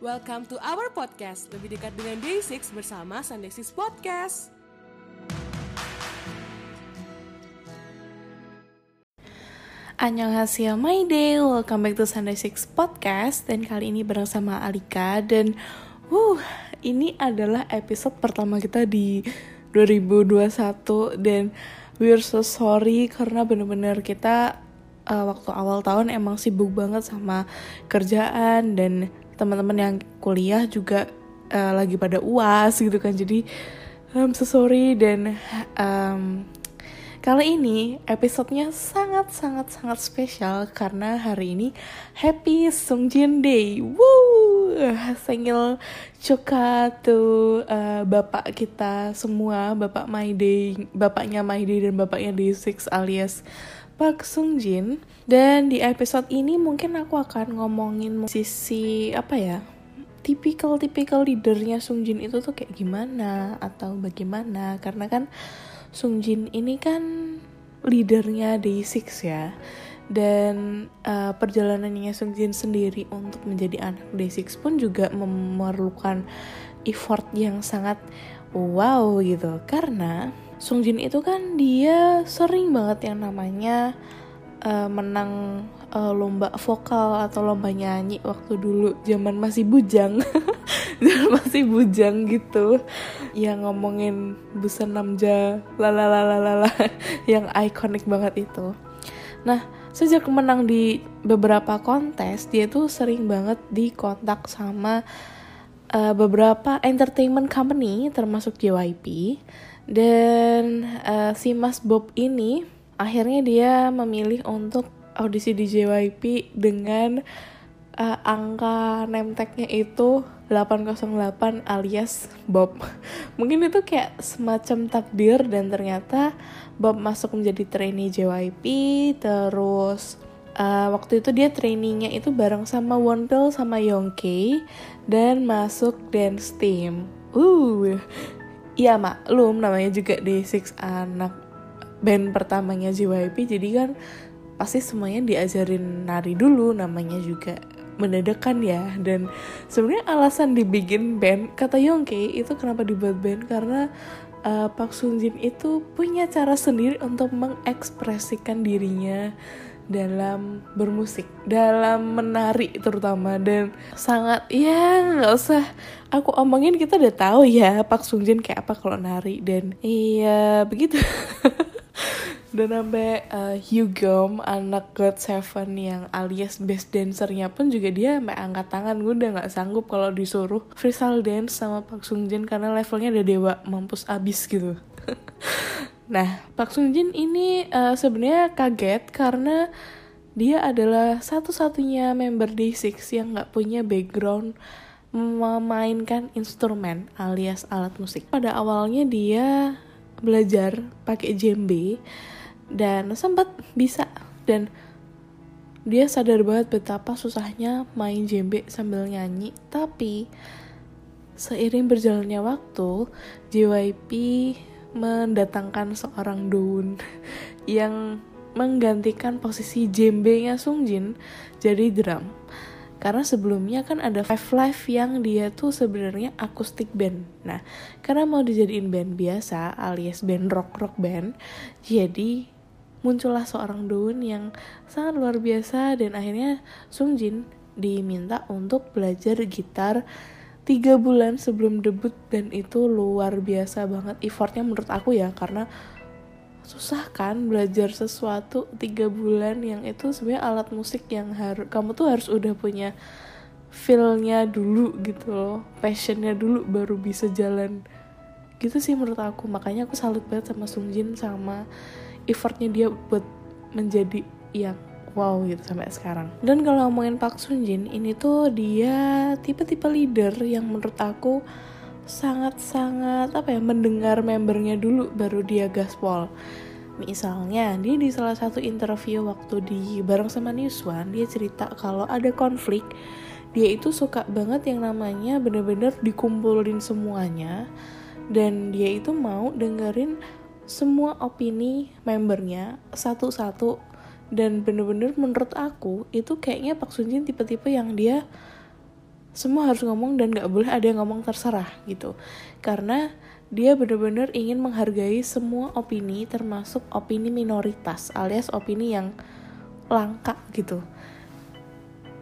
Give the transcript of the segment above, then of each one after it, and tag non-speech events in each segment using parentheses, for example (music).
Welcome to our podcast, lebih dekat dengan Day6 bersama Sunday 6 Podcast. Annyeonghaseyo my day, welcome back to Sunday 6 Podcast. Dan kali ini bareng sama Alika. Dan uh, ini adalah episode pertama kita di 2021 Dan we're so sorry karena bener-bener kita uh, waktu awal tahun emang sibuk banget sama kerjaan. Dan teman-teman yang kuliah juga uh, lagi pada uas gitu kan Jadi I'm so sorry dan um, Kali ini episodenya sangat-sangat-sangat spesial karena hari ini Happy Sungjin Day. Woo! Sengil cuka tuh uh, bapak kita semua, bapak My Day, bapaknya My Day dan bapaknya Day6 alias Park Sungjin. Dan di episode ini mungkin aku akan ngomongin sisi apa ya? Tipikal-tipikal leadernya Sungjin itu tuh kayak gimana atau bagaimana? Karena kan Sungjin ini kan leadernya Day6 ya dan uh, perjalanannya Sungjin sendiri untuk menjadi anak Day6 pun juga memerlukan effort yang sangat wow gitu karena Sungjin itu kan dia sering banget yang namanya uh, menang uh, lomba vokal atau lomba nyanyi waktu dulu zaman masih bujang. (laughs) Zaman masih bujang gitu. Yang ngomongin busan namja lalalalala (laughs) yang ikonik banget itu. Nah sejak menang di beberapa kontes dia tuh sering banget dikontak sama uh, beberapa entertainment company termasuk JYP dan uh, si Mas Bob ini akhirnya dia memilih untuk audisi di JYP dengan uh, angka name tagnya itu 808 alias Bob. (laughs) Mungkin itu kayak semacam takdir dan ternyata Bob masuk menjadi trainee JYP terus uh, waktu itu dia trainingnya itu bareng sama Wonpil sama Yongke dan masuk dance team. Uh, iya maklum namanya juga di Six anak band pertamanya JYP jadi kan pasti semuanya diajarin nari dulu namanya juga mendadak ya. Dan sebenarnya alasan dibikin band kata Yongke itu kenapa dibuat band? Karena uh, Park Sunjin itu punya cara sendiri untuk mengekspresikan dirinya dalam bermusik, dalam menari terutama dan sangat ya nggak usah aku omongin kita udah tahu ya Pak Sungjin kayak apa kalau nari dan iya begitu. (laughs) Dan sampai uh, Hugom anak God Seven yang alias best dancernya pun juga dia sampai angkat tangan gue udah nggak sanggup kalau disuruh freestyle dance sama Park Sung Jin karena levelnya udah dewa mampus abis gitu (laughs) nah Park Sung Jin ini uh, sebenarnya kaget karena dia adalah satu-satunya member Day6 yang nggak punya background memainkan instrumen alias alat musik. Pada awalnya dia belajar pakai djembe dan sempat bisa dan dia sadar banget betapa susahnya main djembe sambil nyanyi tapi seiring berjalannya waktu JYP mendatangkan seorang Doon yang menggantikan posisi djembe-nya Sungjin jadi drum karena sebelumnya kan ada Five Live yang dia tuh sebenarnya akustik band. Nah, karena mau dijadiin band biasa alias band rock rock band, jadi muncullah seorang Doon yang sangat luar biasa dan akhirnya Sung Jin diminta untuk belajar gitar tiga bulan sebelum debut dan itu luar biasa banget effortnya menurut aku ya karena susah kan belajar sesuatu tiga bulan yang itu sebenarnya alat musik yang harus kamu tuh harus udah punya feelnya dulu gitu loh passionnya dulu baru bisa jalan. Gitu sih menurut aku makanya aku salut banget sama Sung Jin sama effortnya dia buat menjadi yang wow gitu sampai sekarang. Dan kalau ngomongin Park Sun Jin ini tuh dia tipe-tipe leader yang menurut aku sangat-sangat apa ya mendengar membernya dulu baru dia gaspol. Misalnya dia di salah satu interview waktu di bareng sama Newswan dia cerita kalau ada konflik dia itu suka banget yang namanya bener-bener dikumpulin semuanya dan dia itu mau dengerin semua opini membernya satu-satu dan bener-bener menurut aku itu kayaknya Pak Sunjin tipe-tipe yang dia semua harus ngomong dan nggak boleh ada yang ngomong terserah gitu. Karena dia benar-benar ingin menghargai semua opini termasuk opini minoritas alias opini yang langka gitu.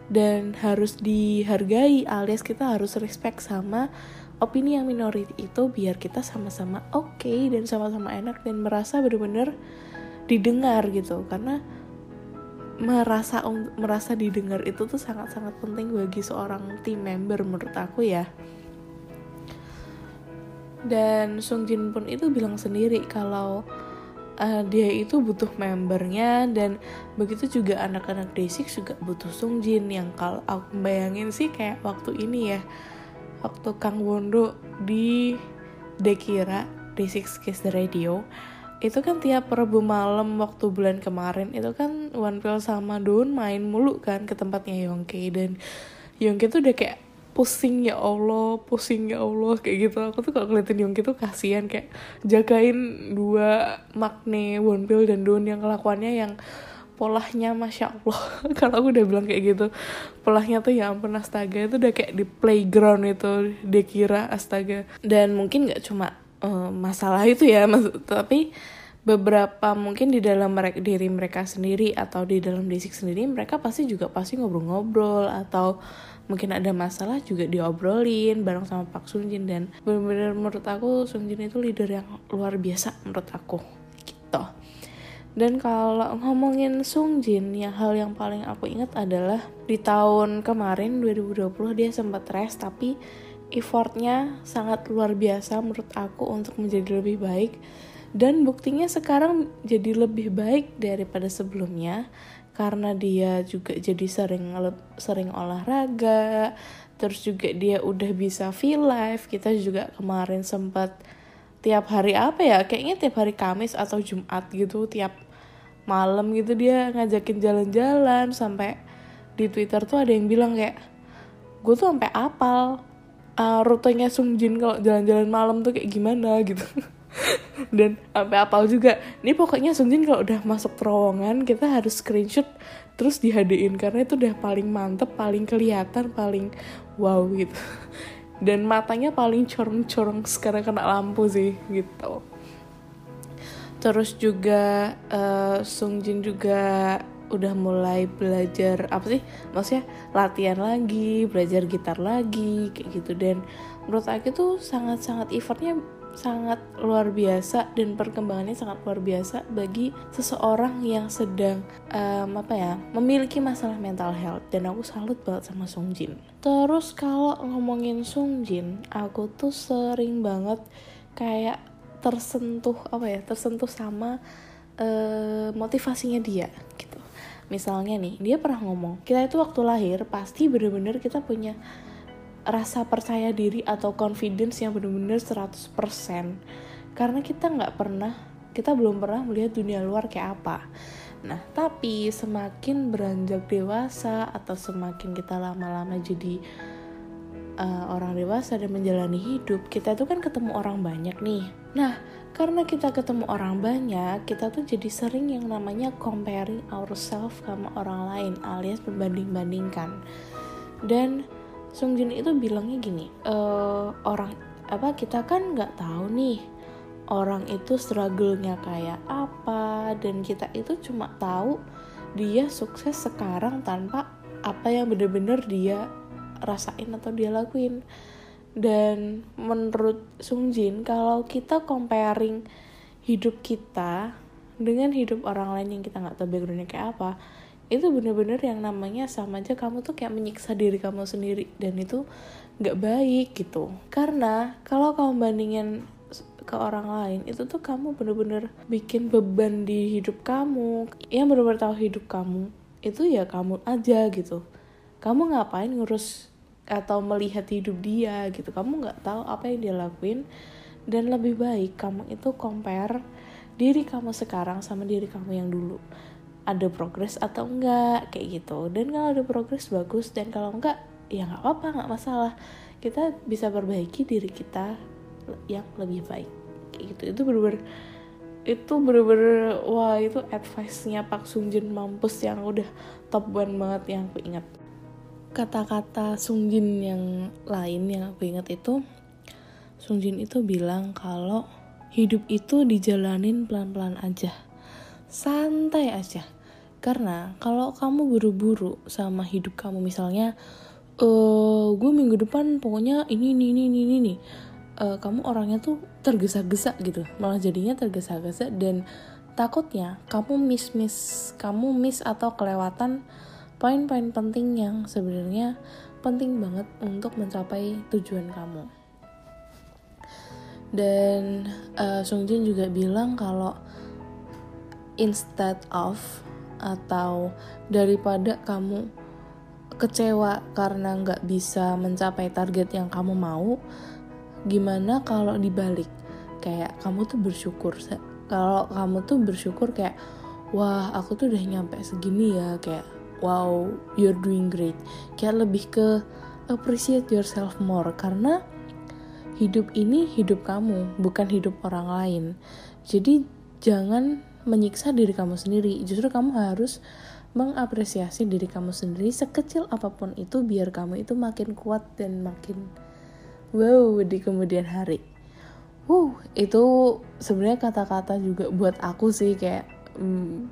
Dan harus dihargai alias kita harus respect sama opini yang minority itu biar kita sama-sama oke okay dan sama-sama enak dan merasa benar-benar didengar gitu. Karena merasa merasa didengar itu tuh sangat-sangat penting bagi seorang team member menurut aku ya. Dan Sung Jin pun itu bilang sendiri kalau uh, dia itu butuh membernya dan begitu juga anak-anak Day6 juga butuh Sung Jin yang kalau aku bayangin sih kayak waktu ini ya waktu Kang Wondo di Dekira Day6 Kiss the Radio itu kan tiap Rabu malam waktu bulan kemarin itu kan Pill sama Don main mulu kan ke tempatnya Yongke. Dan Yongke tuh udah kayak pusing ya Allah pusing ya Allah kayak gitu. Aku tuh kalau ngeliatin Yongki tuh kasihan kayak jagain dua makne Pill dan Don yang kelakuannya yang polahnya masya Allah. (laughs) Kalau aku udah bilang kayak gitu polahnya tuh ya ampun astaga itu udah kayak di playground itu dia kira astaga. Dan mungkin nggak cuma uh, masalah itu ya maksud tapi beberapa mungkin di dalam mereka diri mereka sendiri atau di dalam desik sendiri mereka pasti juga pasti ngobrol-ngobrol atau mungkin ada masalah juga diobrolin bareng sama Pak Sunjin dan benar-benar menurut aku Sunjin itu leader yang luar biasa menurut aku gitu. Dan kalau ngomongin Sungjin yang hal yang paling aku ingat adalah di tahun kemarin 2020 dia sempat rest tapi effortnya sangat luar biasa menurut aku untuk menjadi lebih baik dan buktinya sekarang jadi lebih baik daripada sebelumnya karena dia juga jadi sering sering olahraga terus juga dia udah bisa feel life. Kita juga kemarin sempat tiap hari apa ya kayaknya tiap hari Kamis atau Jumat gitu tiap malam gitu dia ngajakin jalan-jalan sampai di Twitter tuh ada yang bilang kayak gue tuh sampai apal uh, rutenya Sungjin kalau jalan-jalan malam tuh kayak gimana? (laughs) gitu (laughs) dan sampai apal juga. Ini pokoknya Sungjin kalau udah masuk terowongan kita harus screenshot terus dihadiin karena itu udah paling mantep paling kelihatan paling wow gitu. (laughs) Dan matanya paling corong-corong sekarang kena lampu sih gitu. Terus juga uh, Sungjin juga udah mulai belajar apa sih? Maksudnya latihan lagi belajar gitar lagi kayak gitu. Dan menurut aku tuh sangat sangat effortnya sangat luar biasa dan perkembangannya sangat luar biasa bagi seseorang yang sedang um, apa ya memiliki masalah mental health. Dan aku salut banget sama Sungjin terus kalau ngomongin Sungjin aku tuh sering banget kayak tersentuh apa ya tersentuh sama uh, motivasinya dia gitu. Misalnya nih dia pernah ngomong kita itu waktu lahir pasti bener-bener kita punya rasa percaya diri atau confidence yang bener-bener 100% karena kita nggak pernah kita belum pernah melihat dunia luar kayak apa. Nah tapi semakin beranjak dewasa atau semakin kita lama-lama jadi uh, orang dewasa dan menjalani hidup kita tuh kan ketemu orang banyak nih. Nah karena kita ketemu orang banyak kita tuh jadi sering yang namanya comparing ourselves sama orang lain alias membanding-bandingkan. Dan Sungjin itu bilangnya gini e, orang apa kita kan nggak tahu nih orang itu struggle-nya kayak apa dan kita itu cuma tahu dia sukses sekarang tanpa apa yang bener-bener dia rasain atau dia lakuin. Dan menurut Sungjin kalau kita comparing hidup kita dengan hidup orang lain yang kita nggak tahu backgroundnya kayak apa itu bener-bener yang namanya sama aja kamu tuh kayak menyiksa diri kamu sendiri dan itu nggak baik gitu. Karena kalau kamu bandingin ke orang lain itu tuh kamu bener-bener bikin beban di hidup kamu. Yang bener-bener tahu hidup kamu itu ya kamu aja gitu. Kamu ngapain ngurus atau melihat hidup dia gitu? Kamu nggak tahu apa yang dia lakuin. Dan lebih baik kamu itu compare diri kamu sekarang sama diri kamu yang dulu ada progres atau enggak kayak gitu. Dan kalau ada progres bagus. Dan kalau enggak ya nggak apa-apa nggak masalah. Kita bisa perbaiki diri kita yang lebih baik. Kayak gitu. Itu bener-bener itu bener-bener wah itu advice-nya Pak Sungjin mampus yang udah top one banget yang aku ingat. Kata-kata Sungjin yang lain yang aku ingat itu Sungjin itu bilang kalau hidup itu dijalanin pelan-pelan aja santai aja karena kalau kamu buru-buru sama hidup kamu misalnya uh, gue minggu depan pokoknya ini ini ini ini, ini. Uh, kamu orangnya tuh tergesa-gesa gitu malah jadinya tergesa-gesa dan takutnya kamu miss miss kamu miss atau kelewatan poin-poin penting yang sebenarnya penting banget untuk mencapai tujuan kamu. Dan uh, Sung Jin juga bilang kalau instead of atau daripada kamu kecewa karena nggak bisa mencapai target yang kamu mau, gimana kalau dibalik? Kayak kamu tuh bersyukur. Kalau kamu tuh bersyukur kayak, wah aku tuh udah nyampe segini ya, kayak wow you're doing great kayak lebih ke appreciate yourself more karena hidup ini hidup kamu bukan hidup orang lain jadi jangan menyiksa diri kamu sendiri. Justru kamu harus mengapresiasi diri kamu sendiri sekecil apa pun itu biar kamu itu makin kuat dan makin wow di kemudian hari. Uh itu sebenarnya kata-kata juga buat aku sih kayak hmm,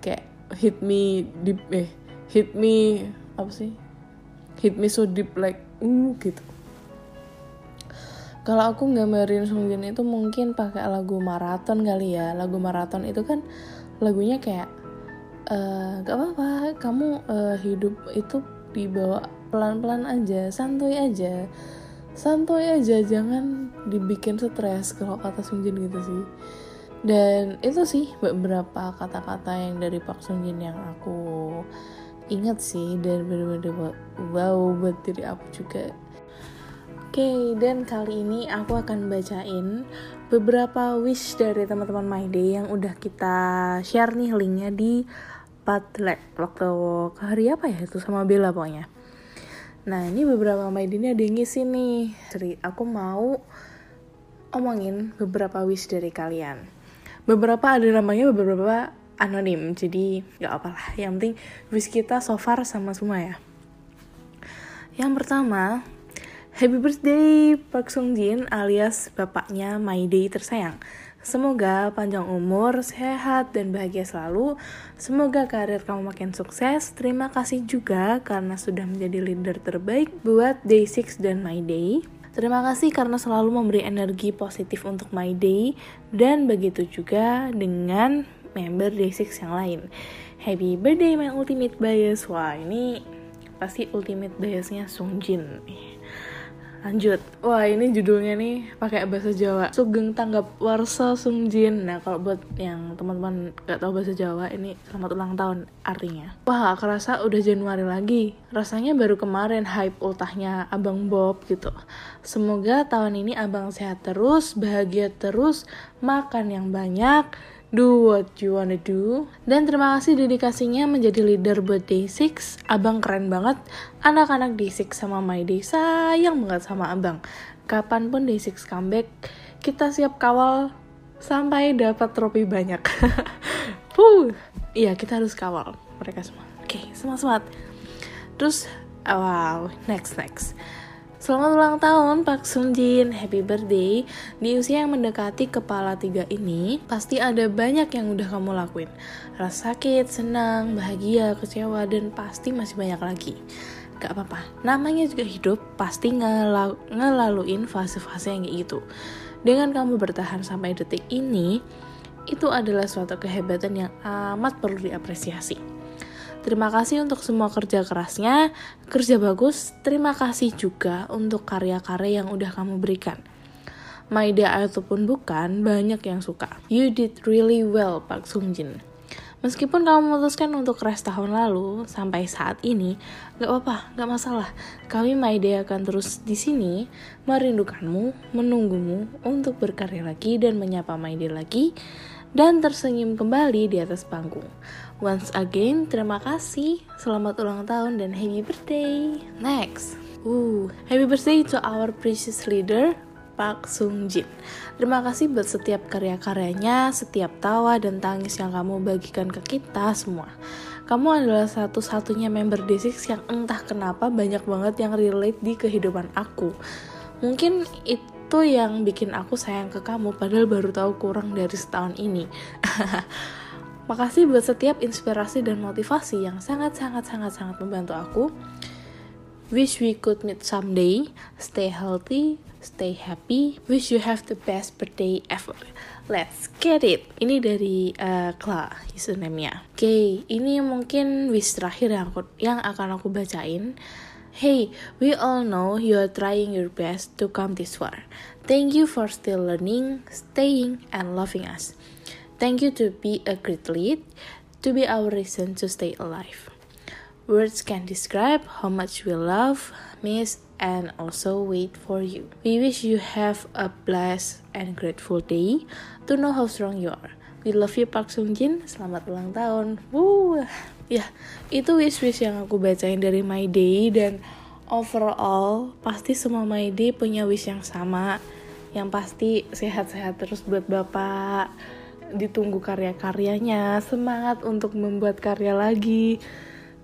kayak hit me deep eh hit me apa sih? Hit me so deep like uh gitu kalau aku gambarin Sungjin itu mungkin pakai lagu maraton kali ya. Lagu maraton itu kan lagunya kayak uh, gak apa-apa kamu uh, hidup itu dibawa pelan-pelan aja santuy aja. Santuy aja jangan dibikin stres kalau kata Sungjin gitu sih. Dan itu sih beberapa kata-kata yang dari Pak Sungjin yang aku ingat sih dan bener-bener wow buat diri aku juga okay, dan kali ini aku akan bacain beberapa wish dari teman-teman My Day yang udah kita share nih linknya di Padlet waktu hari apa ya itu sama Bella pokoknya. Nah ini beberapa My Day ini ada yang ngisi nih. Jadi aku mau omongin beberapa wish dari kalian. Beberapa ada namanya, beberapa anonim jadi nggak apalah yang penting wish kita so far sama semua ya yang pertama Happy birthday Park Sung Jin alias bapaknya My Day tersayang Semoga panjang umur, sehat, dan bahagia selalu. Semoga karir kamu makin sukses. Terima kasih juga karena sudah menjadi leader terbaik buat Day 6 dan My Day. Terima kasih karena selalu memberi energi positif untuk My Day. Dan begitu juga dengan member Day6 yang lain. Happy birthday my ultimate bias. Wah, ini pasti ultimate biasnya Sungjin. Lanjut. Wah, ini judulnya nih pakai bahasa Jawa. Sugeng tanggap warsa Sungjin. Nah, kalau buat yang teman-teman gak tahu bahasa Jawa, ini selamat ulang tahun artinya. Wah, kerasa udah Januari lagi. Rasanya baru kemarin hype ultahnya Abang Bob gitu. Semoga tahun ini Abang sehat terus, bahagia terus, makan yang banyak, do what you wanna do. Dan terima kasih dedikasinya menjadi leader buat Day6. Abang keren banget. Anak-anak Day6 sama My Day sayang banget sama abang. Kapan pun Day6 comeback, kita siap kawal sampai dapat trofi banyak. (laughs) Puh, iya kita harus kawal mereka semua. Oke, okay, semangat-semangat. Terus, wow, next next. Selamat ulang tahun Pak Sun Jin, happy birthday. Di usia yang mendekati kepala tiga ini, pasti ada banyak yang udah kamu lakuin. Rasa sakit, senang, bahagia, kecewa, dan pasti masih banyak lagi. Gak apa-apa, namanya juga hidup, pasti ngelalu ngelaluin fase-fase yang kayak gitu. Dengan kamu bertahan sampai detik ini, itu adalah suatu kehebatan yang amat perlu diapresiasi. Terima kasih untuk semua kerja kerasnya, kerja bagus. Terima kasih juga untuk karya-karya yang udah kamu berikan. Maida ataupun bukan, banyak yang suka. You did really well, Pak Sung Jin. Meskipun kamu memutuskan untuk rest tahun lalu, sampai saat ini, gak apa-apa, gak masalah. Kami Maida akan terus di sini, merindukanmu, menunggumu untuk berkarya lagi dan menyapa Maida lagi, dan tersenyum kembali di atas panggung. Once again, terima kasih, selamat ulang tahun dan happy birthday. Next, uh, happy birthday to our precious leader, Park Sung Jin. Terima kasih buat setiap karya-karyanya, setiap tawa dan tangis yang kamu bagikan ke kita semua. Kamu adalah satu-satunya member D6 yang entah kenapa banyak banget yang relate di kehidupan aku. Mungkin itu yang bikin aku sayang ke kamu padahal baru tahu kurang dari setahun ini. (laughs) Makasih buat setiap inspirasi dan motivasi yang sangat-sangat-sangat-sangat membantu aku. Wish we could meet someday. Stay healthy, stay happy. Wish you have the best birthday ever. Let's get it. Ini dari uh, Kla username-nya. Oke, okay, ini mungkin wish terakhir yang aku yang akan aku bacain. Hey, we all know you are trying your best to come this far. Thank you for still learning, staying, and loving us. Thank you to be a great lead, to be our reason to stay alive. Words can describe how much we love, miss, and also wait for you. We wish you have a blessed and grateful day to know how strong you are. We love you Park Sung Jin. Selamat ulang tahun. Woo. Ya, itu wish-wish yang aku bacain dari My Day dan overall pasti semua My Day punya wish yang sama. Yang pasti sehat-sehat terus buat Bapak. Ditunggu karya-karyanya, semangat untuk membuat karya lagi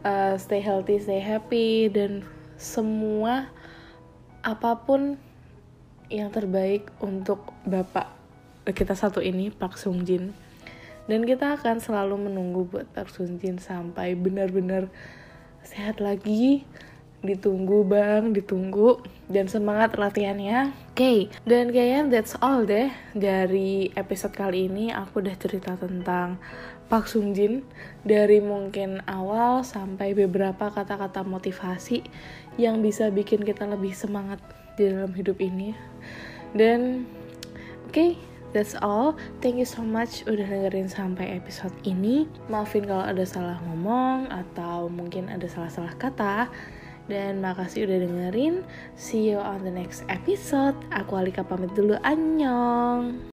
uh, stay healthy, stay happy dan semua apa pun yang terbaik untuk bapak. Kita satu ini Park Sung Jin. Dan kita akan selalu menunggu buat Park Sung Jin sampai benar-benar sehat lagi ditunggu bang ditunggu dan semangat latihannya oke okay. dan kayaknya that's all deh dari episode kali ini aku udah cerita tentang Pak Sung Jin dari mungkin awal sampai beberapa kata-kata motivasi yang bisa bikin kita lebih semangat di dalam hidup ini dan oke okay, That's all. Thank you so much udah dengerin sampai episode ini. Maafin kalau ada salah ngomong atau mungkin ada salah-salah kata. Dan makasih udah dengerin. See you on the next episode. Aku Alika pamit dulu. Annyeong.